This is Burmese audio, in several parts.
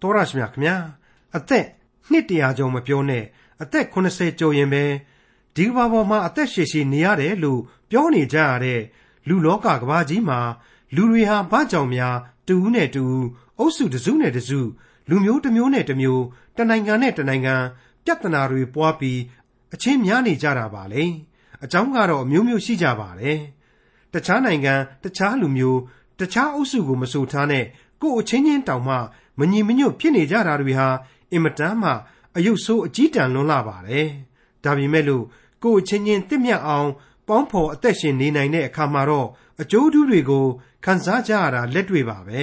တော်ရရှိမြခင်ဗျာအသက်နှစ်တရာကျော်မပြောနဲ့အသက်80ကျော်ရင်ပဲဒီကမ္ဘာပေါ်မှာအသက်ရှည်ရှည်နေရတယ်လို့ပြောနေကြရတဲ့လူလောကကမ္ဘာကြီးမှာလူတွေဟာဘာကြောင့်များတူဦးနဲ့တူဦးအုပ်စုတစ်စုနဲ့တစ်စုလူမျိုးတစ်မျိုးနဲ့တစ်မျိုးတနိုင်ငံနဲ့တနိုင်ငံပြဿနာတွေပွားပြီးအချင်းများနေကြတာပါလေအကြောင်းကတော့အမျိုးမျိုးရှိကြပါတယ်တခြားနိုင်ငံတခြားလူမျိုးတခြားအုပ်စုကိုမဆိုထားနဲ့ကိုယ်အချင်းချင်းတောင်မှ မညီမညွတ်ဖြစ်နေကြတာတွေဟာအင်မတန်မှအယုတ်ဆိုးအကြီးတန်းလွန်းလာပါတယ်ဒါပေမဲ့လို့ကိုယ်အချင်းချင်းတစ်မြတ်အောင်ပေါင်းဖော်အသက်ရှင်နေနိုင်တဲ့အခါမှာတော့အကျိုးတူးတွေကိုခံစားကြရတာလက်တွေ့ပါပဲ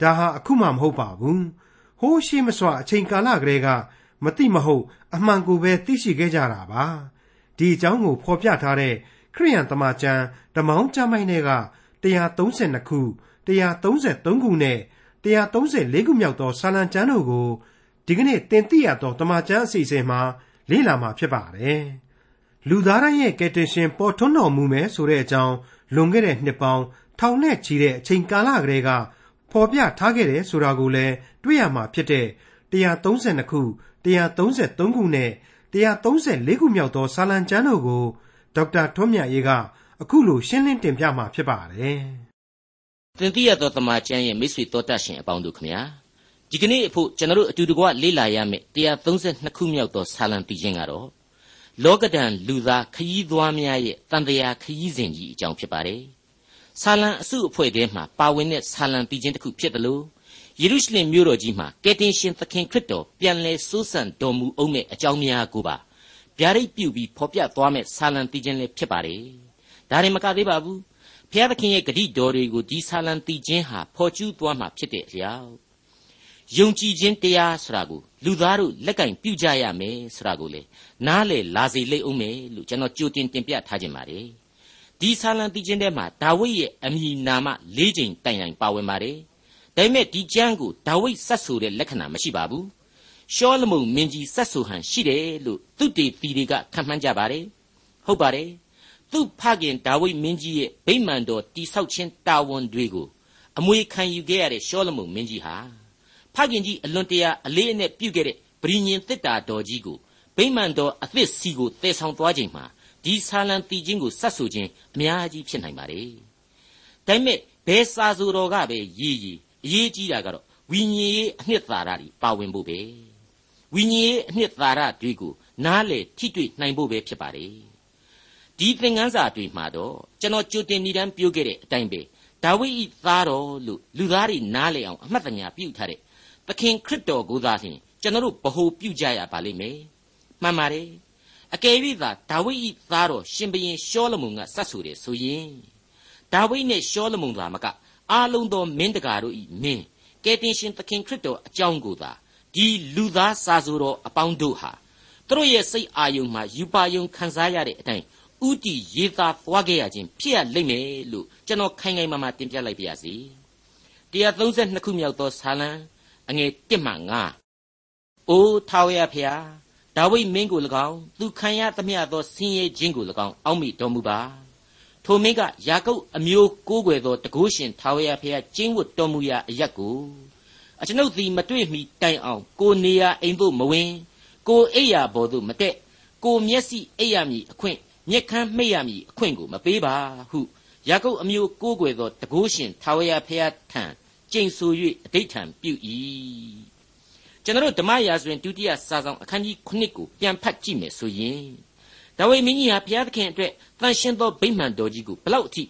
ဒါဟာအခုမှမဟုတ်ပါဘူးဟိုးရှိမစွာအချိန်ကာလကလေးကမတိမဟုတ် အမှန်ကိုပဲသိရှိခဲ့ကြတာပါဒီအကြောင်းကိုဖော်ပြထားတဲ့ခရိယန်တမန်ကျမ်းဓမ္မောင်းကျမ်းပိုင်းတွေက132ခု133ခုနဲ့ 134ခုမြောက်သောစာလံကျမ်းတို့ကိုဒီကနေ့တင်ပြရသောတမန်ကျမ်းအစီအစဉ်မှာလေ့လာမှာဖြစ်ပါတယ်လူသားတိုင်းရဲ့ကယ်တင်ရှင်ပေါ်ထွန်းတော်မူမယ်ဆိုတဲ့အကြောင်းလွန်ခဲ့တဲ့နှစ်ပေါင်းထောင်နဲ့ချီတဲ့အချိန်ကာလကလေးကဖော်ပြထားခဲ့တယ်ဆိုတာကိုလည်းတွေ့ရမှာဖြစ်တဲ့132ခု133ခုနဲ့134ခုမြောက်သောစာလံကျမ်းတို့ကိုဒေါက်တာထွန်းမြတ်ရေးကအခုလိုရှင်းလင်းတင်ပြมาဖြစ်ပါတယ်။ သင်သိရသောတမန်ကျမ်းရဲ့မိတ်ဆွေတော်တတ်ရှင်အပေါင်းတို့ခမညာဒီကနေ့အဖို့ကျွန်တော်တို့အတူတကွလေ့လာရမယ့်132ခုမြောက်သောစာလံတည်ခြင်းကတော့လောကဒဏ်လူသားခရီးသွားများရဲ့တန်တရာခရီးစဉ်ကြီးအကြောင်းဖြစ်ပါတယ်။ဆာလံအစုအဖွဲ့ထဲမှာပါဝင်တဲ့ဆာလံတည်ခြင်းတစ်ခုဖြစ်တယ်လို့ယေရုရှလင်မြို့တော်ကြီးမှာကယ်တင်ရှင်သခင်ခရစ်တော်ပြန်လည်စိုးစံတော်မူအောင်မဲ့အကြောင်းများကိုပါဗျာဒိတ်ပြုပြီးဖော်ပြသွားမဲ့ဆာလံတည်ခြင်းလည်းဖြစ်ပါတယ်။ဒါရင်မကသေးပါဘူး။ ဘုရားသခင်ရဲ့ဂတိတော်တွေကိုဒီဆာလံတည်ခြင်းဟာဖော်ကျူးသွားမှာဖြစ်တဲ့အလျောက်ယုံကြည်ခြင်းတရားဆိုတာကိုလူသားတို့လက်ကင်ပြုကြရမယ်ဆိုတာကိုလေနားလေလာစေလိမ့်အောင်မယ်လို့ကျွန်တော်ကြိုတင်တင်ပြထားခြင်းပါတယ်ဒီဆာလံတိချင်းထဲမှာဒါဝိဒ်ရဲ့အမည်နာမ၄ချိန်တိုင်တိုင်ပါဝင်ပါတယ်ဒါပေမဲ့ဒီကျမ်းကိုဒါဝိဒ်ဆက်ဆိုတဲ့လက္ခဏာမရှိပါဘူးရှောလမုန်မင်းကြီးဆက်ဆိုဟန်ရှိတယ်လို့သူတေပီတွေကခံမှန်းကြပါတယ်ဟုတ်ပါတယ် သူ့ဖခင်ဒါဝိဒ်မင်းကြီးရဲ့ဗိမာန်တော်တိဆောက်ခြင်းတာဝန်တွေကိုအမွေခံယူခဲ့ရတဲ့ရှောလမုန်မင်းကြီးဟာဖခင်ကြီးအလွန်တရာအလေးအနက်ပြုခဲ့တဲ့ဗြိညင်တစ်တာတော်ကြီးကိုဗိမာန်တော်အသစ်စီကိုတည်ဆောင်သွားချိန်မှာဒီဆာလံတီချင်းကိုစတ်ဆူခြင်းအများကြီးဖြစ်နိုင်ပါတယ်။ဒါပေမဲ့ဘယ်စာဆိုတော်ကပဲရည်ရည်အရေးကြီးတာကတော့ဝိညာဉ်ရေးအနှစ်သာရတွေပါဝင်ဖို့ပဲ။ဝိညာဉ်ရေးအနှစ်သာရတွေကိုနားလေထိတွေ့နိုင်ဖို့ပဲဖြစ်ပါတယ်။ ဒီသင်ခန်းစာတွေမှာတော့ကျွန်တော်ကြိုတင်မိတမ်းပြောခဲ့တဲ့အတိုင်းပဲဒါဝိဒ်ဤသားတော်လို့လူသားတွေနားလေအောင်အမှတ်တညာပြုထားတဲ့သခင်ခရစ်တော်ကိုသာလျှင်ကျွန်တော်တို့ဗဟုပြုကြရပါလိမ့်မယ်မှန်ပါတယ်အကယ်၍သာဒါဝိဒ်၏သားတော်ရှင်ဘရင်ရှောလမုန်ကစတ်ဆူတယ်ဆိုရင်ဒါဝိဒ်နဲ့ရှောလမုန်သာမကအားလုံးသောမင်းတကာတို့၏မင်းကယ်တင်ရှင်သခင်ခရစ်တော်အကြောင်းကိုသာဒီလူသားစာဆိုတော်အပေါင်းတို့ဟာသူတို့ရဲ့စိတ်အာယုံမှာယူပါယုံခံစားရတဲ့အတိုင်း ဥတီရေးသားသွားခဲ့ရခြင်းဖြစ်ရလိမ့်မယ်လို့ကျွန်တော်ခိုင်ခိုင်မာမာတင်ပြလိုက်ပါရစေ132ခုမြောက်သောဇာလံအငယ်1မှ9အိုးထာဝရဖျားဒါဝိဒ်မင်းကို၎င်းသူခံရသမျှသောဆင်းရဲခြင်းကို၎င်းအောက်မိတော်မူပါထိုမင်းကယာကုပ်အမျိုးကိုးကွယ်သောတကုရှင်ထာဝရဖျားကျင်းဝတ်တော်မူရာအရက်ကိုအကျွန်ုပ်သည်မတွေ့မီတိုင်အောင်ကိုနေရာအိမ်သို့မဝင်ကိုအိယာဘော်သို့မတက်ကိုမျက်စိအိပ်ရမည်အခွင့် မျက်ခမ်းမှိတ်ရမည်အခွင့်ကိုမပေးပါဟုယာကုပ်အမျိုးကိုးကွယ်သောတကုရှင်ထာဝရဖျားထံကျိန်ဆို၍အဋိဌံပြု၏ကျွန်တော်ဓမ္မရာဇဝင်ဒုတိယစာဆောင်အခန်းကြီး9ကိုပြန်ဖတ်ကြည့်မယ်ဆိုရင်ဒါဝိမင်းကြီးဟာဘုရားသခင်အတွက်တန်ရှင်းသောဗိမာန်တော်ကြီးကိုဘလောက်အထိ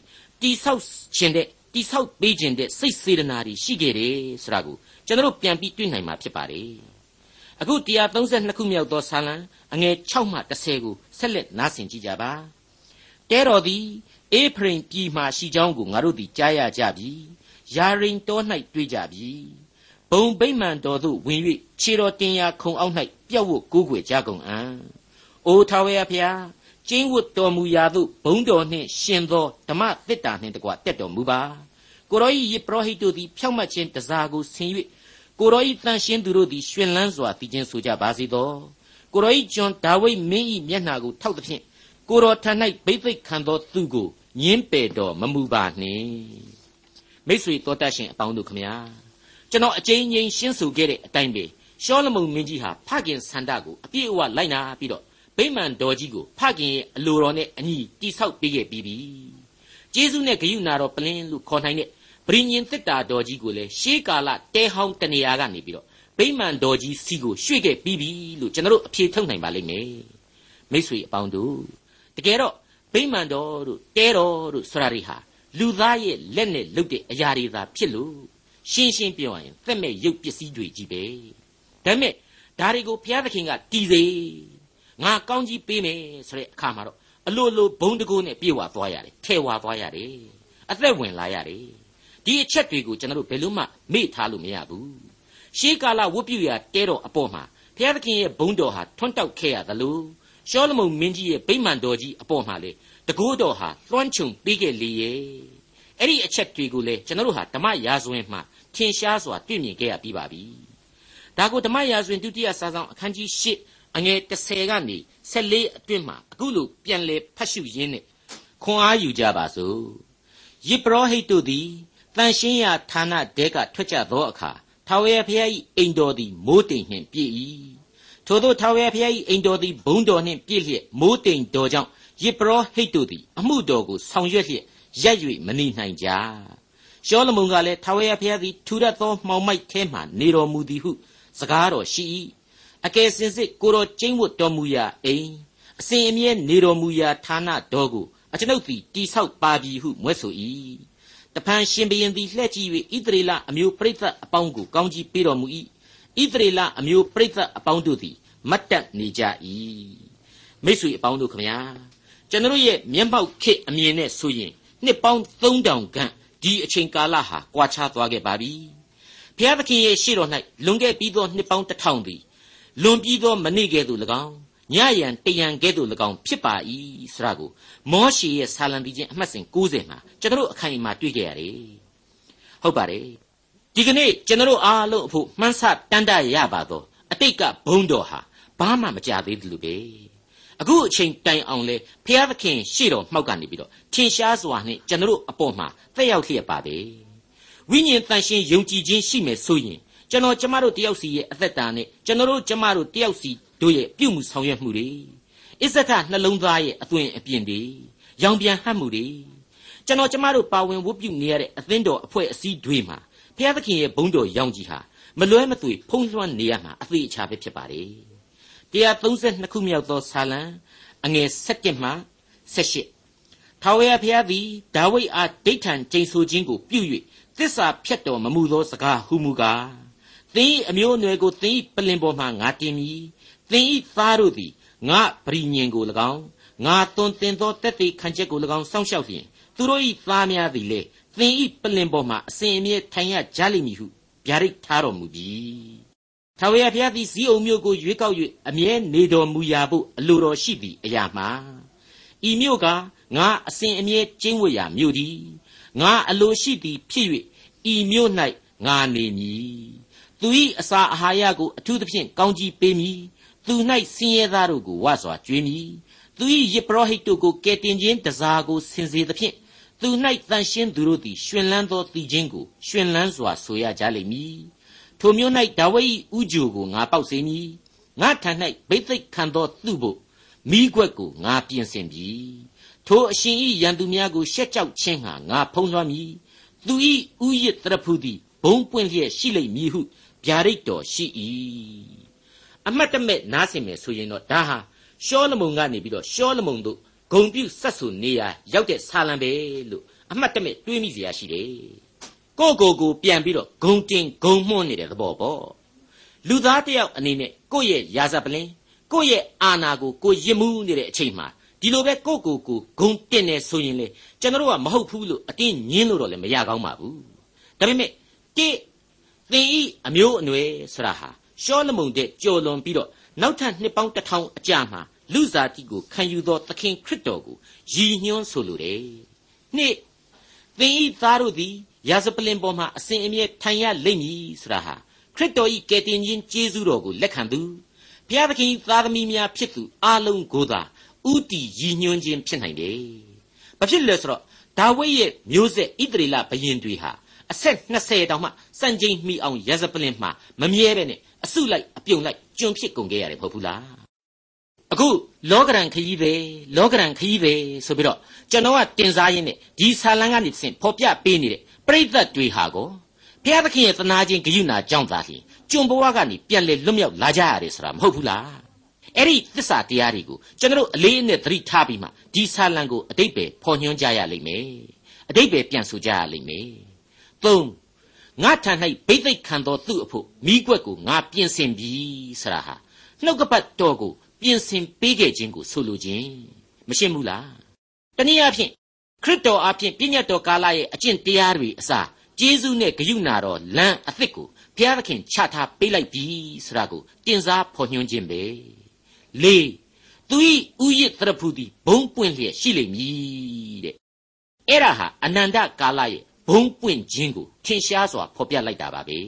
တိဆောက်ခြင်းတဲ့တိဆောက်ပေးခြင်းတဲ့စိတ်စေတနာတွေရှိခဲ့တယ်ဆိုတာကိုကျွန်တော်ပြန်ပြီးတွေ့နိုင်မှာဖြစ်ပါတယ်အခု132ခုမြောက်သောဆာလံအငယ်6မှ10ကို ဆက်လက်နားဆင်ကြကြပါတဲတော်သည်အေဖရိမ်ပြည်မှရှိကြောင်းကိုငါတို့သည်ကြားရကြပြီယာရိန်တော၌တွေ့ကြပြီဘုံဗိမှန်တော်သို့ဝင်၍ခြေတော်တင်ရာခုံအောက်၌ပြက်ဝတ်ကိုးကွယ်ကြကုန်အံ့အိုထာဝရဖျားကျင်းဝတ်တော်မူရာသို့ဘုံတော်နှင့်ရှင်သောဓမ္မသစ္တာနှင့်တကွတက်တော်မူပါကိုရောဤယေပရောဟိတ်တို့သည်ဖြောက်မှတ်ခြင်းတစားကိုဆင်၍ကိုရောဤတန်ရှင်းသူတို့သည်ရှင်လန်းစွာတည်ခြင်းဆိုကြပါစေသော ကိုရောဤကျွန်ဒါဝိဒ်မင်းဤမျက်နှာကိုထောက်သဖြင့်ကိုရောထံ၌ဘိသိက်ခံသောသူကိုညင်းပယ်တော်မမူပါနှင့်မိတ်ဆွေတော်တတ်ရှင်အပေါင်းတို့ခမညာကျွန်တော်အကြိမ်ကြိမ်ရှင်းဆိုခဲ့တဲ့အတိုင်းပဲရှောလမုန်မင်းကြီးဟာဖခင်ဆန္ဒကိုအပြည့်အဝလိုက်နာပြီးတော့ဗိမာန်တော်ကြီးကိုဖခင်ရဲ့အလိုတော်နဲ့အညီတိဆောက်ပေးခဲ့ပြီးပြီကျေးဇူးနဲ့ဂရုဏာတော်ပလင်းလို့ခေါ်နိုင်တဲ့ဗြိညင်တစ်တာတော်ကြီးကိုလည်းရှေးကာလတဲဟောင်းတနေရာကနေပြီးတော့ ဗိမာန်တော်ကြီးစီကိုရွှေ့ခဲ့ပြီးပြီလို့ကျွန်တော်တို့အဖြေထုတ်နိုင်ပါလိမ့်မယ်မိတ်ဆွေအပေါင်းတို့တကယ်တော့ဗိမာန်တော်တို့တဲတော်တို့ဆရာတွေဟာလူသားရဲ့လက်နဲ့လုပ်တဲ့အရာတွေသာဖြစ်လို့ရှင်းရှင်းပြောရရင်သက်မဲ့ရုပ်ပစ္စည်းတွေကြီးပဲဒါပေမဲ့ဒါတွေကိုဘုရားသခင်ကတည်စေငါကောင်းကြီးပေးမယ်ဆိုတဲ့အခါမှာတော့အလိုလိုဘုံတကိုးနဲ့ပြေဝသွားရတယ်ထဲဝသွားရတယ်အသက်ဝင်လာရတယ်ဒီအချက်တွေကိုကျွန်တော်တို့ဘယ်လို့မှမေ့ထားလို့မရဘူး ရှေးကာလဝတ်ပြုရာတဲတော်အပေါ်မှာဘုရားသခင်ရဲ့ဘုံတော်ဟာထွန်းတောက်ခဲ့ရသလိုရှောလမုန်မင်းကြီးရဲ့ဗိမာန်တော်ကြီးအပေါ်မှာလေတကိုးတော်ဟာလွှမ်းခြုံပေးခဲ့လေရဲ့အဲ့ဒီအချက်တွေကိုလေကျွန်တော်တို့ဟာဓမ္မရာဇဝင်မှာထင်ရှားစွာတွေ့မြင်ခဲ့ရပြီးပါပြီဒါကိုဓမ္မရာဇဝင်ဒုတိယစာဆောင်အခန်းကြီး၈အငယ်30ကနေ14အတွင်းမှာအခုလိုပြန်လည်ဖတ်ရှုရင်းနဲ့ခွန်အားယူကြပါစို့ယေဘရဟိတ်တို့သည်တန်ရှင်းရာဌာနတဲကထွက်ကြသောအခါ ထာဝရဘုရား၏အိမ်တော်သည်မိုးတိမ်နှင့်ပြည့်၏ထို့သောထာဝရဘုရား၏အိမ်တော်သည်ဘုံတော်နှင့်ပြည့်လျက်မိုးတိမ်တော်ကြောင့်ယေဘရဟိတ်တို့သည်အမှုတော်ကိုဆောင်ရွက်လျက်ရက်၍မနေနိုင်ကြရှောလမုန်ကလည်းထာဝရဘုရားသည်ထူရသောမှောင်မိုက်ထဲမှနေတော်မူသည်ဟုစကားတော်ရှိ၏အကယ်စင်စစ်ကိုတော်ကျိမ့်ဝတ်တော်မူရာအိမ်အစဉ်အမြဲနေတော်မူရာဌာနတော်ကိုအကျွန်ုပ်သည်တိဆောက်ပါပြီဟုမွဲ့ဆို၏ တဖန်ရှင်ဘရင်သည်လှည့်ကြည့်၍ဣသရေလအမျိုးပရိသတ်အပေါင်းကိုကောင်းကြီးပေးတော်မူ၏ဣသရေလအမျိုးပရိသတ်အပေါင်းတို့သည်မတ်တက်နေကြ၏မိတ်ဆွေအပေါင်းတို့ခမညာကျွန်တော်ရဲ့မျက်မှောက်ခေအမြင်နဲ့ဆိုရင်နှစ်ပေါင်း3000ခန့်ဒီအချိန်ကာလဟာကွာခြားသွားခဲ့ပါပြီဘုရားသခင်ရဲ့ရှေ့တော်၌လွန်ခဲ့ပြီးသောနှစ်ပေါင်း1000သည်လွန်ပြီးသောမနေ့ကဲ့သို့၎င်း ညရန်တရန်ကဲ့သို့၎င်းဖြစ်ပါ၏ဆိုတာကိုမောရှေရဲ့ဆာလံပီချင်းအမှတ်စဉ်90မှာကျွန်တော်အခိုင်အမာတွေ့ကြရတယ်ဟုတ်ပါတယ်ဒီကနေ့ကျွန်တော်အားလုံးအဖို့မှန်းဆတန်တရပါတော့အတိတ်ကဘုံတော်ဟာဘာမှမကြသေးဘူးလို့ပဲအခုအချိန်တိုင်အောင်လေဖျားသခင်ရှေ့တော်မှောက်ကနေပြီးတော့ထင်ရှားစွာနဲ့ကျွန်တော်အပေါ်မှာသက်ရောက်လျက်ပါပဲဝိညာဉ်တန်ရှင်ယုံကြည်ခြင်းရှိမယ်ဆိုရင်ကျွန်တော်ကျမတို့တယောက်စီရဲ့အသက်တာနဲ့ကျွန်တော်တို့ကျမတို့တယောက်စီ တို့ရဲ့ပြုမှုဆောင်ရွက်မှုတွေအစ္ဆထနှလုံးသားရဲ့အသွင်အပြင်တွေရောင်ပြန်ဟပ်မှုတွေကျွန်တော်ကျမတို့ပါဝင်ဝတ်ပြုနေရတဲ့အသင်းတော်အဖွဲ့အစည်းတွေမှာဘုရားသခင်ရဲ့ဘုန်းတော်ရောင်ကြီးဟာမလွဲမသွေဖုံးလွှမ်းနေရမှာအသေးအချာပဲဖြစ်ပါတယ်132ခုမြောက်သောဆာလံအငယ်7မှ18ထာဝရဘုရားသည်ဒါဝိဒ်အားဒိဋ္ဌံကျိန်ဆိုခြင်းကိုပြု၍သစ္စာဖြတ်တော်မမူသောစကားဟုမူကားသင်၏အမျိုးအနွယ်ကိုသင်၏ပလင်ပေါ်မှငါတင်မည် သင်၏သားတို့သည်ငါပရိညင်ကို၎င်းငါသွန်သင်သောတက်သေးခံချက်ကို၎င်းစောင့်ရှောက်လျင်သူတို့၏သားများသည်လေသင်၏ပလင်ပေါ်မှအစဉ်အမြဲထိုင်ရကြလိမ့်မည်ဟုဗျာဒိတ်ထားတော်မူပြီထာဝရဘုရားသည်ဇီးအုံမြို့ကိုရွေးကောက်၍အမြဲနေတော်မူရာဖို့အလိုတော်ရှိသည်အရာမှာဤမြို့ကငါအစဉ်အမြဲကျင်းဝတ်ရာမြို့သည်ငါအလိုရှိသည်ဖြစ်၍ဤမြို့၌ငါနေမည်သူ၏အစာအာဟာရကိုအထူးသဖြင့်ကောင်းကြီးပေးမည် သူ၌ဆင်းရဲသားတို့ကိုဝါစွာကျွေးမည်သူ၏ယေဘရဟိတ်တို့ကိုကယ်တင်ခြင်းတစားကိုဆင်စေသဖြင့်သူ၌တန်ရှင်းသူတို့သည်ရှင်လန်းသောတည်ခြင်းကိုရှင်လန်းစွာဆိုရကြလိမ့်မည်ထိုမျိုး၌ဒါဝိဒ်၏ဥကြိုကိုငါပေါက်စေမည်ငါထံ၌ဘိသိက်ခံသောသူ့ဖို့မိခွက်ကိုငါပြင်ဆင်ပြီထိုအရှင်၏ရန်သူများကိုရှက်ကြောက်ခြင်းဟာငါဖုံးလွှမ်းမည်သူ၏ဥယျတရဖူသည်ဘုံပွင့်လျက်ရှိလိမ့်မည်ဟုဗျာဒိတ်တော်ရှိ၏ အမှတ်တမဲ့နားဆင်မယ်ဆိုရင်တော့ဒါဟာရှောလမုန်ကနေပြီးတော့ရှောလမုန်တို့ဂုံပြုဆက်ဆူနေရရောက်တဲ့ဆာလံပဲလို့အမှတ်တမဲ့တွေးမိစရာရှိတယ်ကိုကိုကိုပြန်ပြီးတော့ဂုံတင်ဂုံမှုန်းနေတဲ့သဘောပေါ့လူသားတယောက်အနေနဲ့ကိုယ့်ရဲ့ယာဇပလင်ကိုယ့်ရဲ့အာနာကိုကိုရစ်မှုနေတဲ့အချိန်မှာဒီလိုပဲကိုကိုကိုဂုံတင်နေဆိုရင်လေကျွန်တော်တို့ကမဟုတ်ဘူးလို့အတင်းညင်းလို့တော့လည်းမရကောင်းပါဘူးဒါပေမဲ့တိသင်ဤအမျိုးအနွယ်ဆရာဟာ ရှောလမုန်တဲ့ကြော်လွန်ပြီးတော့နောက်ထပ်နှစ်ပေါင်းတစ်ထောင်အကြာမှာလူစားတိကိုခံယူသောသခင်ခရစ်တော်ကိုရည်ညွှန်းဆိုလိုတယ်နှစ်သင်ဤသားတို့သည်ရာဇပလင်ပေါ်မှာအစဉ်အမြဲထိုင်ရလိမ့်မည်ဆိုတာဟာခရစ်တော်ဤကယ်တင်ခြင်းကျေးဇူးတော်ကိုလက်ခံသူဘုရားသခင်သားသမီးများဖြစ်သူအလုံးကိုသာဥတီရည်ညွှန်းခြင်းဖြစ်နိုင်တယ်။ဘာဖြစ်လဲဆိုတော့ဒါဝိဒ်ရဲ့မျိုးဆက်ဣသရေလဘုရင်တွေဟာအဆက်20တောင်မှစံချိန်မီအောင်ရဇပလင်မှာမမြဲပဲနဲ့ အစုလိုက်အပြုံလိုက်ကျွံဖြစ်ကုန်ခဲ့ရတယ်မဟုတ်ဘူးလားအခုလောကရန်ခရီးပဲလောကရန်ခရီးပဲဆိုပြီးတော့ကျွန်တော်ကတင်စားရင်းနဲ့ဒီဆာလံကနေဆင့်ဖော်ပြပေးနေတဲ့ပြိဿတ်တွေဟာကိုဘုရားသခင်ရဲ့သနာခြင်းဂရုဏာကြောင့်သာလျှင်ကျွန်ဘဝကနေပြန်လေလွတ်မြောက်လာကြရတယ်ဆိုတာမဟုတ်ဘူးလားအဲ့ဒီသစ္စာတရားတွေကိုကျွန်တော်အလေးအနက်သတိထားပြီးမှဒီဆာလံကိုအတိတ်ပဲဖော်ညွှန်းကြရလိမ့်မယ်အတိတ်ပဲပြန်ဆိုကြရလိမ့်မယ်သုံး ငါထံ၌ဘိသိက်ခံသောသူ့အဖို့မိကွက်ကိုငါပြင်ဆင်ပြီဆရာဟာနှုတ်ကပတ်တော်ကိုပြင်ဆင်ပေးခဲ့ခြင်းကိုဆိုလိုခြင်းမရှင်းဘူးလားတနည်းအားဖြင့်ခရစ်တော်အားဖြင့်ပြည့်ညတ်တော်ကာလရဲ့အကျင့်တရားတွေအစားဂျေဇုနဲ့ဂယုဏတော်လမ်းအသစ်ကိုဘုရားသခင်ချထားပေးလိုက်ပြီဆိုတာကိုတင်စားဖော်ညွှန်းခြင်းပဲလေးသူဤဥယျတရဖူသည်ဘုံပွင့်လျက်ရှိလိမ့်မည်တဲ့အဲ့ဒါဟာအနန္တကာလရဲ့ ဘုံပွင့်ခြင်းကိုထင်ရှားစွာဖော်ပြလိုက်တာပါပဲ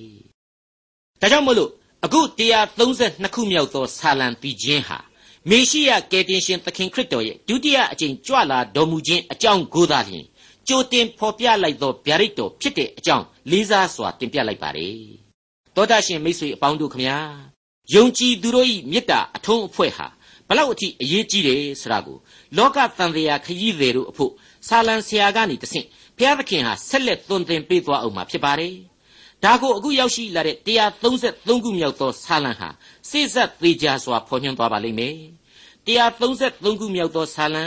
ဒါကြောင့်မလို့အခု132ခုမြောက်သောဆာလံတီခြင်းဟာမေရှိယကယ်တင်ရှင်သခင်ခရစ်တော်ရဲ့ဒုတိယအကြိမ်ကြွလာတော်မူခြင်းအကြောင်းကိုသာလျှင်ကြိုတင်ဖော်ပြလိုက်သောဗျာဒိတ်တော်ဖြစ်တဲ့အကြောင်းလေးစားစွာတင်ပြလိုက်ပါတယ်တောတာရှင်မိတ်ဆွေအပေါင်းတို့ခမညာယုံကြည်သူတို့၏မေတ္တာအထုံးအဖွဲ့ဟာဘလောက်အထိအရေးကြီးတယ်ဆိုတာကိုလောကတန်တရားခရီးသည်တို့အဖို့ဆာလံဆရာကနေတဆင့် ဘုရားသခင်ဟာဆက်လက်သွန်သင်ပေးသွားအောင်မှာဖြစ်ပါတယ်ဒါကိုအခုရောက်ရှိလာတဲ့133ခုမြောက်သောဆာလံဟာစိစက်သေးကြစွာဖော်ညွှန်းသွားပါလိမ့်မယ်133ခုမြောက်သောဆာလံ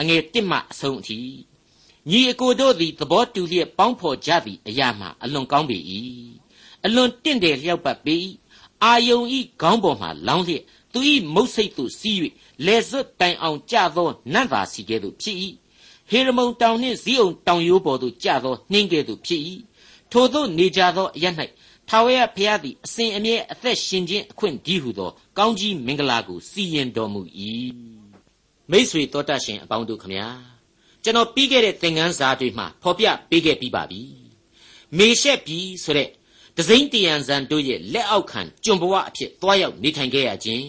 အငယ်1မှအဆုံးအထိညီအကိုတို့သည်သဘောတူလျက်ပေါင်းဖော်ကြသည့်အရာမှအလွန်ကောင်းပေ၏အလွန်တင့်တယ်လျောက်ပတ်ပေ၏အာယုံဤခေါင်းပေါ်မှလောင်းလျက်သူဤမုတ်စိတ်သို့စီး၍လေစွတ်တိုင်အောင်ကြသောနတ်သာစီကဲ့သို့ဖြစ်၏ ဟေရမုန်တောင်နှင့်ဇီးအောင်တောင်ရိုးပေါ်သို့ကြသောနှင်းကဲ့သို့ဖြစ်၏ထိုသို့နေကြသောအရ၌ထာဝရဘုရားသည်အစဉ်အမြဲအသက်ရှင်ခြင်းအခွင့်ဒီဟုသောကောင်းကြီးမင်္ဂလာကိုစီရင်တော်မူ၏မိษွေတော်တတ်ရှင်အပေါင်းတို့ခမညာကျွန်တော်ပြီးခဲ့တဲ့သင်ခန်းစာတွေမှာဖော်ပြပေးခဲ့ပြီးပါပြီမေရှက်ပြီဆိုတဲ့ဒဇိမ့်တယံဇန်တို့ရဲ့လက်အောက်ခံကျွန်ဘဝအဖြစ်သွားရောက်နေထိုင်ခဲ့ရခြင်း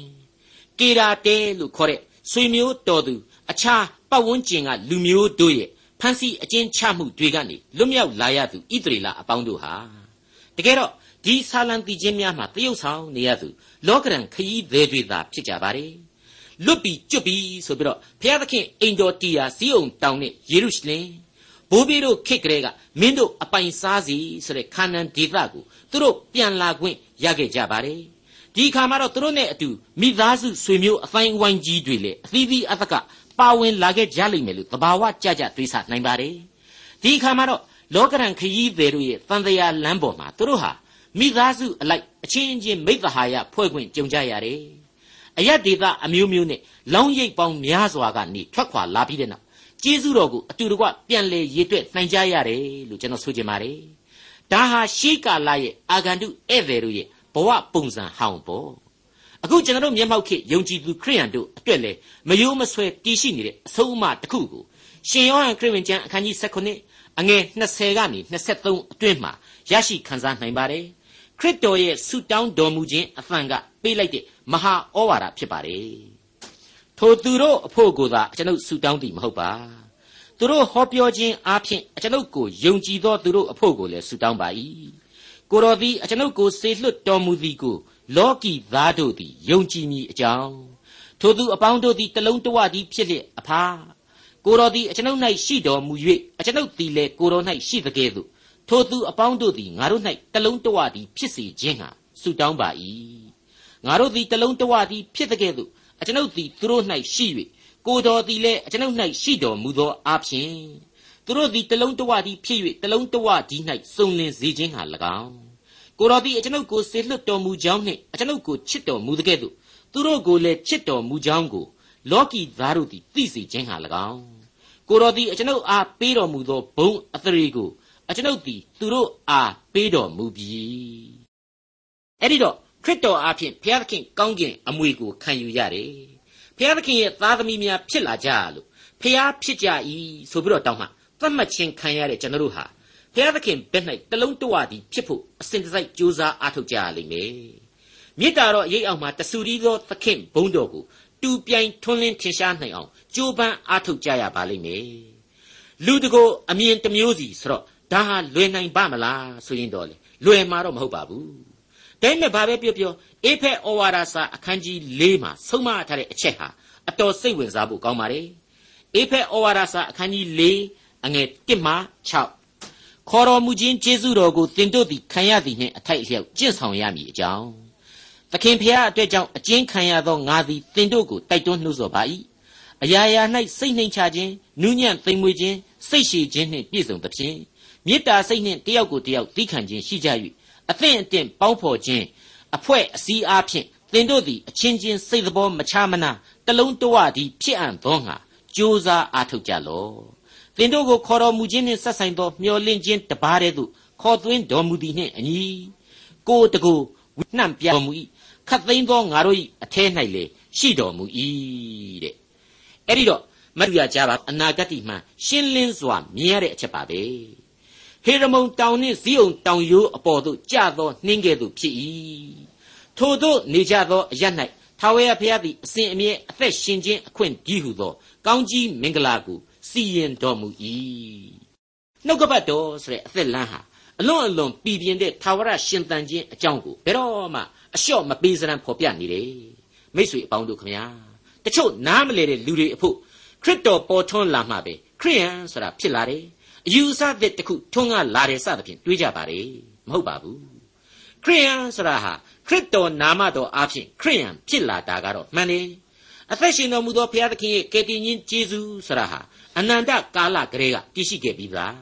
ကေရာတဲလို့ခေါ်တဲ့ဆွေမျိုးတော်သူ အခြားပတ်ဝန်းကျင်ကလူမျိုးတို့ရဲ့ဖန်စီအကျဉ်းချမှုတွေကနေလွတ်မြောက်လာရသူဣသရေလအပေါင်းတို့ဟာတကယ်တော့ဒီဆာလံတီချင်းများမှာတရုတ်ဆောင်နေရသူလောကရန်ခရီးသည်တွေသာဖြစ်ကြပါတယ်လွတ်ပြီးကျွတ်ပြီးဆိုပြီးတော့ဘုရားသခင်အိမ်တော်တီယာစီးအောင်တောင်းနဲ့ယေရုရှလင်ဘိုးဘေးတို့ခေတ်ကလေးကမင်းတို့အပိုင်စားစီဆိုတဲ့ခါနန်ဒေသကိုသူတို့ပြန်လာခွင့်ရခဲ့ကြပါတယ်ဒီခါမှာတော့သူတို့နဲ့အတူမိသားစုဆွေမျိုးအတိုင်းဝိုင်းကြီးတွေလည်းအသီးသီးအသက်က ပါဝင်လာခဲ့ကြလိမ့်မယ်လို့သဘာဝကြကြတွေးဆနိုင်ပါတယ်ဒီခါမှာတော့လောကရန်ခရီးသည်တို့ရဲ့တန်တရားလမ်းပေါ်မှာသူတို့ဟာမိသားစုအလိုက်အချင်းချင်းမိသဟာယဖွဲ့ခွင့်ကြုံကြရတယ်အယက်ဒေသအမျိုးမျိုးနဲ့လောင်းရိပ်ပေါင်းများစွာကနေထွက်ခွာလာပြီးတဲ့နောက်ကျေးဇူးတော်ကိုအတူတကွပြန်လဲရည်တွက်နိုင်ကြရတယ်လို့ကျွန်တော်ဆိုချင်ပါတယ်ဒါဟာရှေးကာလရဲ့အာဂန္တုဧည့်သည်တို့ရဲ့ဘဝပုံစံဟောင်းပေါ့ အခုကျွန်တော်တို့မျက်မှောက်ခေယုံကြည်သူခရိယန်တို့အတွက်လေမယိုးမဆွဲတည်ရှိနေတဲ့အဆုံးအမတစ်ခုကိုရှင်ယောဟန်ခရစ်ဝင်ကျမ်းအခန်းကြီး19အငယ်20ကနေ23အတွင်းမှာရရှိခံစားနိုင်ပါတယ်ခရစ်တော်ရဲ့ဆုတောင်းတော်မူခြင်းအသံကပေးလိုက်တဲ့မဟာဩဝါဒဖြစ်ပါတယ်ထိုသူတို့အဖို့ကိုသာကျွန်ုပ်ဆုတောင်းသည်မဟုတ်ပါသူတို့ဟောပြောခြင်းအားဖြင့်ကျွန်ုပ်ကိုယုံကြည်သောသူတို့အဖို့ကိုလည်းဆုတောင်းပါ၏ကိုတော်သည်ကျွန်ုပ်ကိုစေလွှတ်တော်မူသည်ကို လောကီသားတို့သည်ယုံကြည်မည်အကြောင်းထိုသူအပေါင်းတို့သည်တလုံးတဝသည်ဖြစ်လျက်အဖာကိုတော်သည်အကျွန်ုပ်၌ရှိတော်မူ၍အကျွန်ုပ်သည်လည်းကိုတော်၌ရှိသကဲ့သို့ထိုသူအပေါင်းတို့သည်ငါတို့၌တလုံးတဝသည်ဖြစ်စေခြင်းဟာဆုတောင်းပါ၏ငါတို့သည်တလုံးတဝသည်ဖြစ်သကဲ့သို့အကျွန်ုပ်သည်သူတို့၌ရှိ၍ကိုတော်သည်လည်းအကျွန်ုပ်၌ရှိတော်မူသောအဖြစ်သူတို့သည်တလုံးတဝသည်ဖြစ်၍တလုံးတဝသည်၌စုံလင်စေခြင်းဟာ၎င်း ကိုတော်သည်အကျွန်ုပ်ကိုဆေလွတ်တော်မူကြောင်းနှင့်အကျွန်ုပ်ကိုချစ်တော်မူသကဲ့သို့သူတို့ကိုလည်းချစ်တော်မူကြောင်းကိုလောကီသားတို့သည်သိစေခြင်းဟာ၎င်းကိုတော်သည်အကျွန်ုပ်အားပေးတော်မူသောဘုံအသရေကိုအကျွန်ုပ်သည်သူတို့အားပေးတော်မူပြီအဲ့ဒီတော့ခရစ်တော်အားဖြင့်ဘုရားသခင်ကောင်းကင်အမွေကိုခံယူရတယ်ဘုရားသခင်ရဲ့သားသမီးများဖြစ်လာကြလို့ဘုရားဖြစ်ကြ၏ဆိုပြီးတော့တောင်းမှသတ်မှတ်ခြင်းခံရတဲ့ကျွန်တော်တို့ဟာ ဘုရားသခင်ဘက်၌တလုံးတဝတည်းဖြစ်ဖို့အစဉ်တစိုက်ကြိုးစားအားထုတ်ကြရလိမ့်မယ်မေတ္တာတော်ရိပ်အောင်မှာတဆူရီသောသခင်ဘုန်းတော်ကိုတူပြိုင်ထွန်းလင်းထင်ရှားနိုင်အောင်ကြိုးပမ်းအားထုတ်ကြရပါလိမ့်မယ်လူတကိုအမြင်တစ်မျိုးစီဆိုတော့ဒါဟာလွယ်နိုင်ပါမလားဆိုရင်တော့လေလွယ်မှာတော့မဟုတ်ပါဘူးဒါပေမဲ့ဘာပဲပြောပြောအေဖက်ဩဝါဒစာအခန်းကြီး၄မှာဆုံးမထားတဲ့အချက်ဟာအတော်စိတ်ဝင်စားဖို့ကောင်းပါတယ်အေဖက်ဩဝါဒစာအခန်းကြီး၄အငယ်၁မှ6 ခေါ်တော်မူခြင်းကျေးဇူးတော်ကိုသင်တို့သည်ခံရသည်နှင့်အထိုက်အလျောက်ကျင့်ဆောင်ရမည်အကြောင်းသခင်ဖျားအတွက်ကြောင့်အကျဉ်းခံရသောငါသည်သင်တို့ကိုတိုက်တွန်းနှိုးဆော်ပါ၏အရာရာ၌စိတ်နှိမ်ချခြင်းနူးညံ့သိမ်မွေ့ခြင်းစိတ်ရှည်ခြင်းနှင့်ပြည့်စုံသဖြင့်မေတ္တာစိတ်နှင့်တယောက်ကိုတယောက်သီးခံခြင်းရှိကြ၍အသင့်အတင့်ပေါင်းဖော်ခြင်းအဖွဲ့အစည်းအားဖြင့်သင်တို့သည်အချင်းချင်းစိတ်တော်မချမနာတလုံးတဝသည်ဖြစ်အံ့သောငါကြိုးစားအားထုတ်ကြလော့ သင်တို့ကိုခေါ်တော်မူခြင်းနှင့်ဆက်ဆိုင်သောမျှော်လင့်ခြင်းတပါးတည်းသို့ခေါ်သွင်းတော်မူသည်နှင့်အညီကိုတကူဝိနှံ့ပြတော်မူ၏ခတ်သိမ်းသောငါတို့၏အထဲ၌လေရှိတော်မူ၏တဲ့အဲ့ဒီတော့မတူရကြပါအနာဂတ်မှရှင်းလင်းစွာမြင်ရတဲ့အချက်ပါပဲဟေရမုန်တောင်နှင့်ဇီးုံတောင်ရိုးအပေါ်သို့ကျသောနှင်းကဲ့သို့ဖြစ်၏ထိုသို့နေကြသောအရ၌ထာဝရဘုရားသည်အစဉ်အမြဲအသက်ရှင်ခြင်းအခွင့်ကြီးဟုသောကောင်းကြီးမင်္ဂလာကို စီရင်တော်မူ၏နှုတ်ကပတ်တော်ဆိုတဲ့အသက်လမ်းဟာအလွန်အလွန်ပြည်ပြင်းတဲ့ထာဝရရှင်သန်ခြင်းအကြောင်းကိုဘယ်တော့မှအလျှော့မပေးစရန်ဖော်ပြနေတယ်မိတ်ဆွေအပေါင်းတို့ခမညာတချို့နားမလဲတဲ့လူတွေအဖို့ခရစ်တော်ပေါ်ထွန်းလာမှပဲခရိယန်ဆိုတာဖြစ်လာတယ်အယူအဆသစ်တစ်ခုထွန်းကားလာတယ်စသဖြင့်တွေးကြပါတယ်မဟုတ်ပါဘူးခရိယန်ဆိုတာဟာခရစ်တော်နာမတော်အဖြစ်ခရိယန်ဖြစ်လာတာကတော့မှန်တယ် အသက်ရှင်တော်မူသောဘုရားသခင်ရဲ့ကယ်တင်ရှင်ယေရှုဆိုတာဟာအနန္တကာလကလေးကတည်ရှိခဲ့ပြီးသား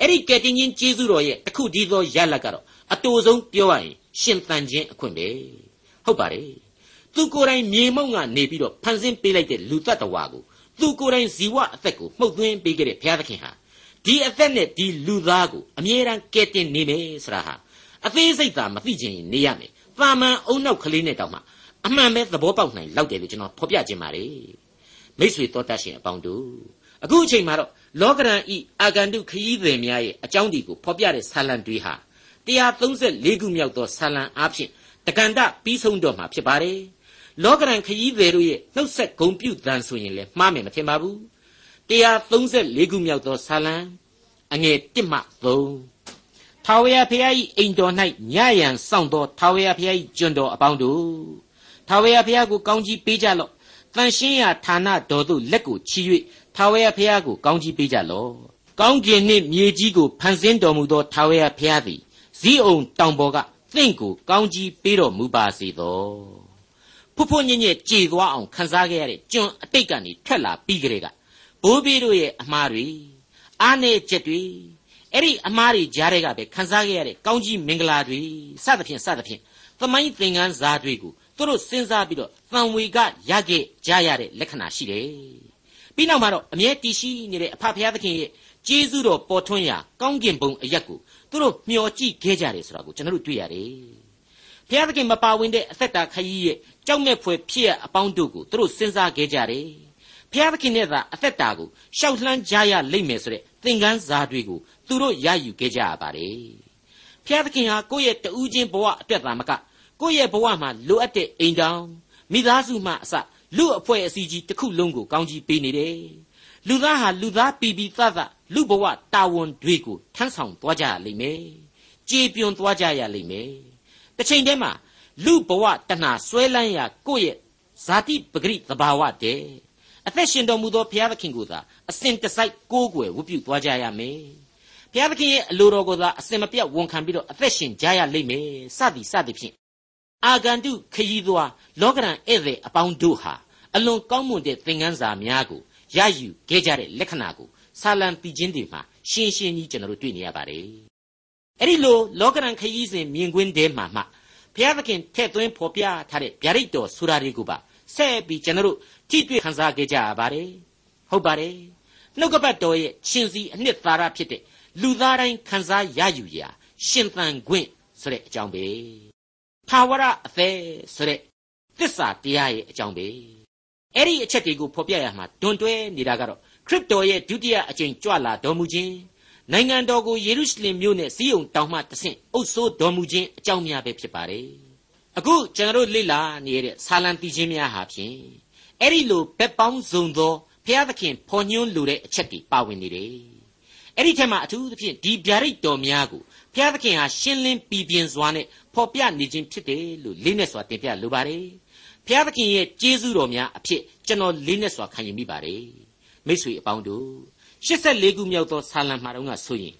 အဲ့ဒီကယ်တင်ရှင်ယေရှုတော်ရဲ့တခုတည်းသောရလတ်ကတော့အတူဆုံးပြောရရင်ရှင်သန်ခြင်းအခွင့်ပဲဟုတ်ပါတယ်သူကိုယ်တိုင်မြေမုံကနေပြီးတော့ဖန်ဆင်းပေးလိုက်တဲ့လူတ attva ကိုသူကိုယ်တိုင်ဇီဝအသက်ကိုမှုတ်သွင်းပေးခဲ့တဲ့ဘုရားသခင်ဟာဒီအသက်နဲ့ဒီလူသားကိုအမြဲတမ်းကယ်တင်နေမယ်ဆိုတာဟာအသေးစိတ်သာမသိချင်ရင်နေရမယ်။တာမန်အုံနောက်ကလေးနဲ့တောင်မှ အမှန်ပဲသဘောပေါက်နိုင်လောက်တယ်လို့ကျွန်တော်ဖော်ပြခြင်းပါတယ်။မိษွေတော်တတ်ရှင်အပေါင်းတို့အခုအချိန်မှာတော့လောကရန်ဤအာဂန္တုခရီးသည်များရဲ့အကြောင်းဒီကိုဖော်ပြတဲ့ဆာလံတွေဟာ134ခုမြောက်သောဆာလံအားဖြင့်တက္ကန္တပြီးဆုံးတော့မှာဖြစ်ပါတယ်။လောကရန်ခရီးသည်တို့ရဲ့နှုတ်ဆက်ဂုံပြုတန်ဆိုရင်လည်းမှားမယ်မထင်ပါဘူး။134ခုမြောက်သောဇာလံအငယ်1မှ3ထာဝရဘုရား၏အိမ်တော်၌ညရန်စောင့်သောထာဝရဘုရား၏ကျွန်တော်အပေါင်းတို့ ထာဝရဘုရားကိုကောင်းကြီးပေးကြလော့တန်ရှင်းရာဌာနတော်သို့လက်ကိုချီ၍ထာဝရဘုရားကိုကောင်းကြီးပေးကြလော့ကောင်းကင်နှင့်မြေကြီးကိုဖန်ဆင်းတော်မူသောထာဝရဘုရားသည်ဇီးအောင်တောင်ပေါ်ကသင့်ကိုကောင်းကြီးပေးတော်မူပါစေသောဖုတ်ဖုတ်ညံ့ညံ့ကြေသွားအောင်ခံစားခဲ့ရတဲ့ကျွန်အတိတ်ကနေထွက်လာပြီးကြတဲ့ကဘိုးဘေးတို့ရဲ့အမှားတွေအားနည်းချက်တွေအဲ့ဒီအမှားတွေကြားထဲကပဲခံစားခဲ့ရတဲ့ကောင်းကြီးမင်္ဂလာတွေစသဖြင့်စသဖြင့်သမိုင်းသင်ခန်းစာတွေကို သူတို့စဉ်းစားပြီးတော့သံဝေကရခဲ့ကြရတဲ့လက္ခဏာရှိတယ်ပြီးနောက်မှာတော့အမြဲတည်ရှိနေတဲ့အဖဖရာသခင်ရဲ့ကျေးဇူးတော်ပေါ်ထွန်းရာကောင်းကင်ဘုံအရက်ကိုသူတို့မျှော်ကြည့်ခဲ့ကြတယ်ဆိုတာကိုကျွန်တော်တို့တွေ့ရတယ်ဘုရားသခင်မပါဝင်တဲ့အသက်တာခရီးရဲ့ကြောက်မဲ့ဖွယ်ဖြစ်ရအပေါင်းတို့ကိုသူတို့စဉ်းစားခဲ့ကြတယ်ဖျားသခင်နဲ့သာအသက်တာကိုရှောက်လှမ်းကြရလိမ့်မယ်ဆိုတဲ့သင်ခန်းစာတွေကိုသူတို့ရယူခဲ့ကြရပါတယ်ဖျားသခင်ဟာကိုယ့်ရဲ့တူးချင်းဘဝအတွက်သာမက ကိုယ့်ရဲ့ဘဝမှာလိုအပ်တဲ့အိမ်တောင်မိသားစုမှအစလူအဖွဲ့အစည်းကြီးတစ်ခုလုံးကိုကောင်းကြီးပေးနေတယ်လူသားဟာလူသားပီပီသသလူဘဝတာဝန်တွေကိုထမ်းဆောင်သွားကြရလိမ့်မယ်ကြေပြွန်သွားကြရလိမ့်မယ်တစ်ချိန်တည်းမှာလူဘဝတဏှာဆွဲလန်းရာကိုယ့်ရဲ့ဇာတိပဂရိသဘာဝတဲ့အသက်ရှင်တော်မူသောဘုရားသခင်ကိုသာအစဉ်တစိုက်ကိုးကွယ်ဝတ်ပြုသွားကြရမယ်ဘုရားသခင်ရဲ့အလိုတော်ကိုသာအစဉ်မပြတ်ဝန်ခံပြီးတော့အသက်ရှင်ကြရလိမ့်မယ်စသည်စသည်ဖြင့် အာဂန္တုခရီးသွားလောကရန်ဧည့်သည်အပေါင်းတို့ဟာအလွန်ကောင်းမွန်တဲ့သင်ခန်းစာများကိုရယူခဲ့ကြတဲ့လက္ခဏာကိုဆာလံတီချင်းတွေမှာရှင်းရှင်းကြီးကျွန်တော်တို့တွေ့နေရပါတယ်အဲ့ဒီလိုလောကရန်ခရီးစဉ်မြင်ကွင်းထဲမှာမှဘုရားသခင်ထည့်သွင်းဖော်ပြထားတဲ့ဗျာဒိတ်တော်ဆိုတာတွေကိုပါဆက်ပြီးကျွန်တော်တို့ထိတွေ့ခံစားခဲ့ကြရပါတယ်ဟုတ်ပါတယ်နှုတ်ကပတ်တော်ရဲ့ရှင်စီအနှစ်သာရဖြစ်တဲ့လူသားတိုင်းခံစားရယူရာရှင်သန်ခွင့်ဆိုတဲ့အကြောင်းပဲ ထာဝရအသေးဆိုတဲ့သစ္စာတရားရဲ့အကြောင်းပဲအဲ့ဒီအချက်တွေကိုဖော်ပြရမှာတွန်တွဲနေတာကတော့ခရစ်တော်ရဲ့ဒုတိယအကြိမ်ကြွလာတော်မူခြင်းနိုင်ငံတော်ကိုယေရုရှလင်မြို့နဲ့စီးုံတောင်မှတဆင့်အုပ်စိုးတော်မူခြင်းအကြောင်းများပဲဖြစ်ပါတယ်အခုကျွန်တော်တို့လေ့လာနေတဲ့ဆာလံတီချင်းများဟာဖြင့်အဲ့ဒီလိုဘက်ပေါင်းစုံသောဘုရားသခင်ဖော်ညွှန်းလိုတဲ့အချက်တွေပါဝင်နေတယ်အဲ့ဒီထက်မှအထူးသဖြင့်ဒီဗျာဒိတ်တော်များကို ဘုရားသခင်ဟာရှင်းလင်းပြီးပြင်းစွာနဲ့ဖော်ပြနေခြင်းဖြစ်တယ်လို့လေးနဲ့စွာတင်ပြလိုပါတယ်ဘုရားသခင်ရဲ့ကျေးဇူးတော်များအဖြစ်ကျွန်တော်လေးနဲ့စွာခံယူမိပါတယ်မိတ်ဆွေအပေါင်းတို့84ခုမြောက်သောဆာလံမှာတော့ကဆိုရင်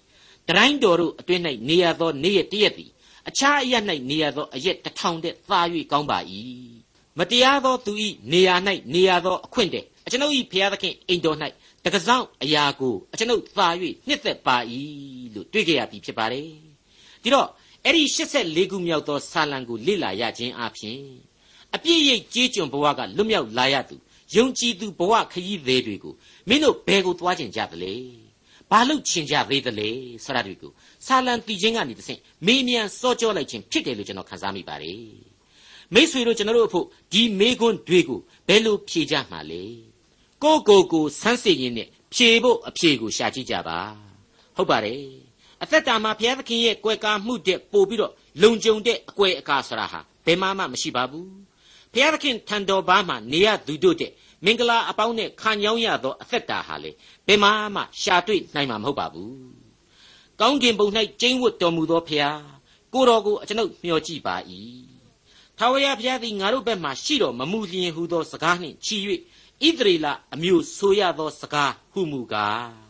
တတိုင်းတော်တို့အတွင်း၌နေရသောနေ့ရက်တရက်သည်အခြားအရ၌နေရသောအရက်တစ်ထောင်တည်းသာ၍ကောင်းပါ၏မတရားသောသူ၏နေရာ၌နေရသောအခွင့်တဲ့အကျွန်ုပ်၏ဘုရားသခင်အိမ်တော်၌တကဆောင်အရာကိုအကျွန်ုပ်သာ၍နှစ်သက်ပါ၏လို့တွေ့ကြရပြီဖြစ်ပါတယ် ဒီတော့အဲ့ဒီ84ခုမြောက်သောဆာလံကိုလေ့လာရခြင်းအပြင်အပြည့်ရိပ်ကြေးကျွန်ဘဝကလွတ်မြောက်လာရသူယုံကြည်သူဘဝခရီးသေးတွေကိုမင်းတို့ဘယ်ကိုသွားကျင်ကြသလဲဘာလို့ချင်ကြသေးသလဲဆရာတွေကိုဆာလံတီချင်းကနေတဆင့်မေးမြန်းစောကြောလိုက်ခြင်းဖြစ်တယ်လို့ကျွန်တော်ခန်းစားမိပါတယ်မိษွေတို့ကျွန်တော်တို့အဖို့ဒီမေခွန်းတွေကိုဘယ်လိုဖြေကြမှာလဲကိုကိုကိုဆန်းစစ်ရင်းနဲ့ဖြေဖို့အဖြေကိုရှာကြည့်ကြပါဟုတ်ပါတယ် အသက်တာမှာဘုရားသခင်ရဲ့ကွယ်ကာမှုတဲ့ပို့ပြီးတော့လုံခြုံတဲ့အကွယ်အကာဆိုတာဟာဘယ်မှမှမရှိပါဘူးဘုရားသခင်ထံတော်ဘာမှနေရသူတို့တဲ့မင်္ဂလာအပေါင်းနဲ့ခံကြောင်းရသောအသက်တာဟာလေဘယ်မှမှရှာတွေ့နိုင်မှာမဟုတ်ပါဘူးကောင်းကင်ဘုံ၌ကျိန်းဝတ်တော်မူသောဖျားကိုတော်ကိုအကျွန်ုပ်မျှော်ကြည့်ပါ၏ထာဝရဘုရားသည်ငါတို့ဘက်မှရှိတော်မမူလျင်ဟူသောစကားနှင့်ချီ၍ဣသရေလအမျိုးဆိုရသောစကားဟုမူကား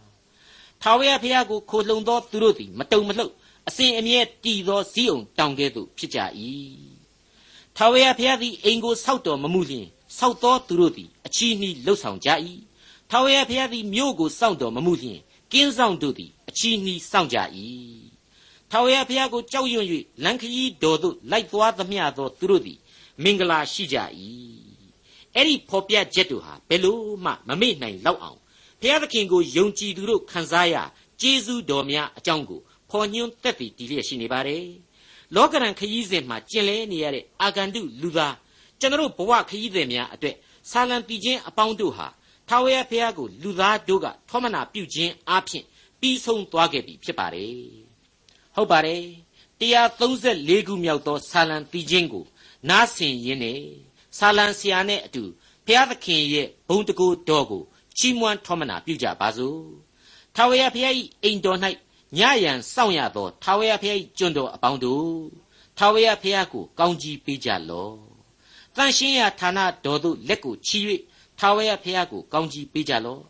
ထာဝရဘုရားကိုခိုလှုံသောသူတို့သည်မတုံမလှုပ်အစဉ်အမြဲတည်သောဇီးအောင်တောင်ကဲ့သို့ဖြစ်ကြ၏ထာဝရဘုရားသည်အိမ်ကိုဆောက်တော်မမူလျင်ဆောက်သောသူတို့သည်အချီးနှီးလှုပ်ဆောင်ကြ၏ထာဝရဘုရားသည်မြို့ကိုစောင့်တော်မမူလျင်ကင်းဆောင်တို့သည်အချီးနှီးစောင့်ကြ၏ထာဝရဘုရားကိုကြောက်ရွံ့၍လန်ခရီးတော်သို့လိုက်သွားသမျှသောသူတို့သည်မင်္ဂလာရှိကြ၏အဲ့ဒီဖော်ပြချက်တို့ဟာဘယ်လို့မှမမေ့နိုင်လောက်အောင် ဘုရားသခင်ကိုယုံကြည်သူတို့ခံစားရကျေးဇူးတော်များအကြောင်းကိုဖော်ညွှန်းသက်တည်တည်လျက်ရှိနေပါတယ်လောကရန်ခရီးစဉ်မှာကျင်လည်နေရတဲ့အာဂန္တုလူသားကျွန်တော်ဘဝခရီးသည်များအတွက်ဆာလံတီချင်းအပေါင်းတို့ဟာထာဝရဘုရားကိုလူသားတို့ကထောမနာပြုခြင်းအပြင်ပြီးဆုံးသွားခဲ့ပြီဖြစ်ပါတယ်ဟုတ်ပါတယ်134ခုမြောက်သောဆာလံတီချင်းကိုနားဆင်ရင်းနဲ့ဆာလံဆရာနဲ့အတူဘုရားသခင်ရဲ့ဘုံတကူတော်ကို ချီးမွမ်းထောမနာပြုကြပါစို့ထာဝရဘုရား၏အိမ်တော်၌ညရန်စောင့်ရသောထာဝရဘုရား၏ကျွန်းတော်အပေါင်းတို့ထာဝရဘုရားကိုကောင်းကြီးပေးကြလော့တန်ရှင်းရာဌာနတော်သို့လက်ကိုချီ၍ထာဝရဘုရားကိုကောင်းကြီးပေးကြလော့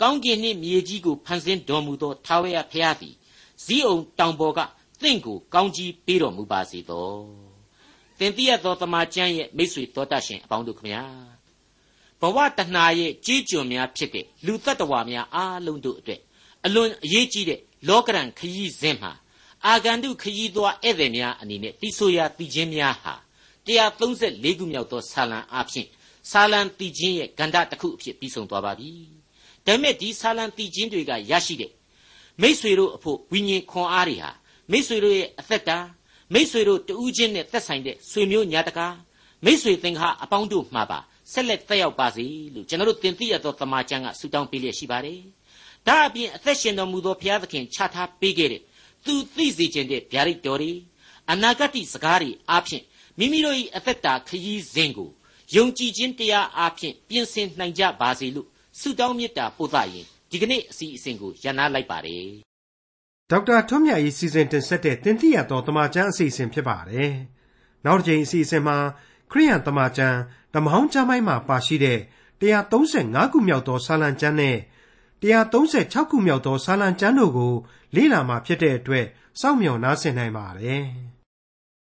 ကောင်းကင်နှင့်မြေကြီးကိုဖန်ဆင်းတော်မူသောထာဝရဘုရားသည်ဇီးအောင်တောင်ပေါ်ကသင်ကိုကောင်းကြီးပေးတော်မူပါစေသောသင်သိရသောတမန်ကျမ်းရဲ့မိတ်ဆွေတော်တတ်ရှင်အပေါင်းတို့ခမညာ ဘဝတဏှာရဲ့ကြီးကျွံများဖြစ်တဲ့လူတ attva များအားလုံးတို့အတွက်အလွန်အရေးကြီးတဲ့လောကရန်ခရီးစဉ်မှာအာဂန္တုခရီးသွားဧည့်သည်များအနေနဲ့တိဆိုရာတည်ခြင်းများဟာ134ခုမြောက်သောဆာလံအဖြစ်ဆာလံတည်ခြင်းရဲ့ဂန္ဓတစ်ခုအဖြစ်ပြီးဆုံးသွားပါပြီ။ဒါပေမဲ့ဒီဆာလံတည်ခြင်းတွေကရရှိတဲ့မိษွေတို့အဖို့ဝိညာဉ်ခွန်အားတွေဟာမိษွေတို့ရဲ့အသက်တာမိษွေတို့တူးချင်းနဲ့သက်ဆိုင်တဲ့ဆွေမျိုးညာတကာမိษွေသင်္ခါအပေါင်းတို့မှာပါ ဆက်လက်တက်ရောက်ပါစေလို့ကျွန်တော်တို့တင်ပြရသောတမန်ကျမ်းကဆုတောင်းပေးလျက်ရှိပါတယ်။ဒါအပြင်အသက်ရှင်တော်မူသောဘုရားသခင်ချထားပေးခဲ့တဲ့သူသိစေခြင်းတဲ့ဗျာဒိတ်တော်တွေအနာဂတ်စကားတွေအားဖြင့်မိမိတို့၏အသက်တာခရီးစဉ်ကိုယုံကြည်ခြင်းတရားအားဖြင့်ပြင်ဆင်နိုင်ကြပါစေလို့ဆုတောင်းမေတ္တာပို့သရင်ဒီကနေ့အစီအစဉ်ကိုရန်နာလိုက်ပါတယ်ဒေါက်တာထွန်းမြတ်၏စီစဉ်တင်ဆက်တဲ့တင်ပြတော်တမချန်းအစီအစဉ်ဖြစ်ပါတယ်နောက်တစ်ချိန်အစီအစဉ်မှာ ခရိယန်တမချန်းဓမ္မဟောင်းကျမ်းပိုင်းမှာပါရှိတဲ့135ခုမြောက်သောစာလံကျမ်းနဲ့136ခုမြောက်သောစာလံကျမ်းတို့ကိုလေ့လာမှာဖြစ်တဲ့အတွက်စောင့်မျှော်နားဆင်နိုင်ပါတယ်။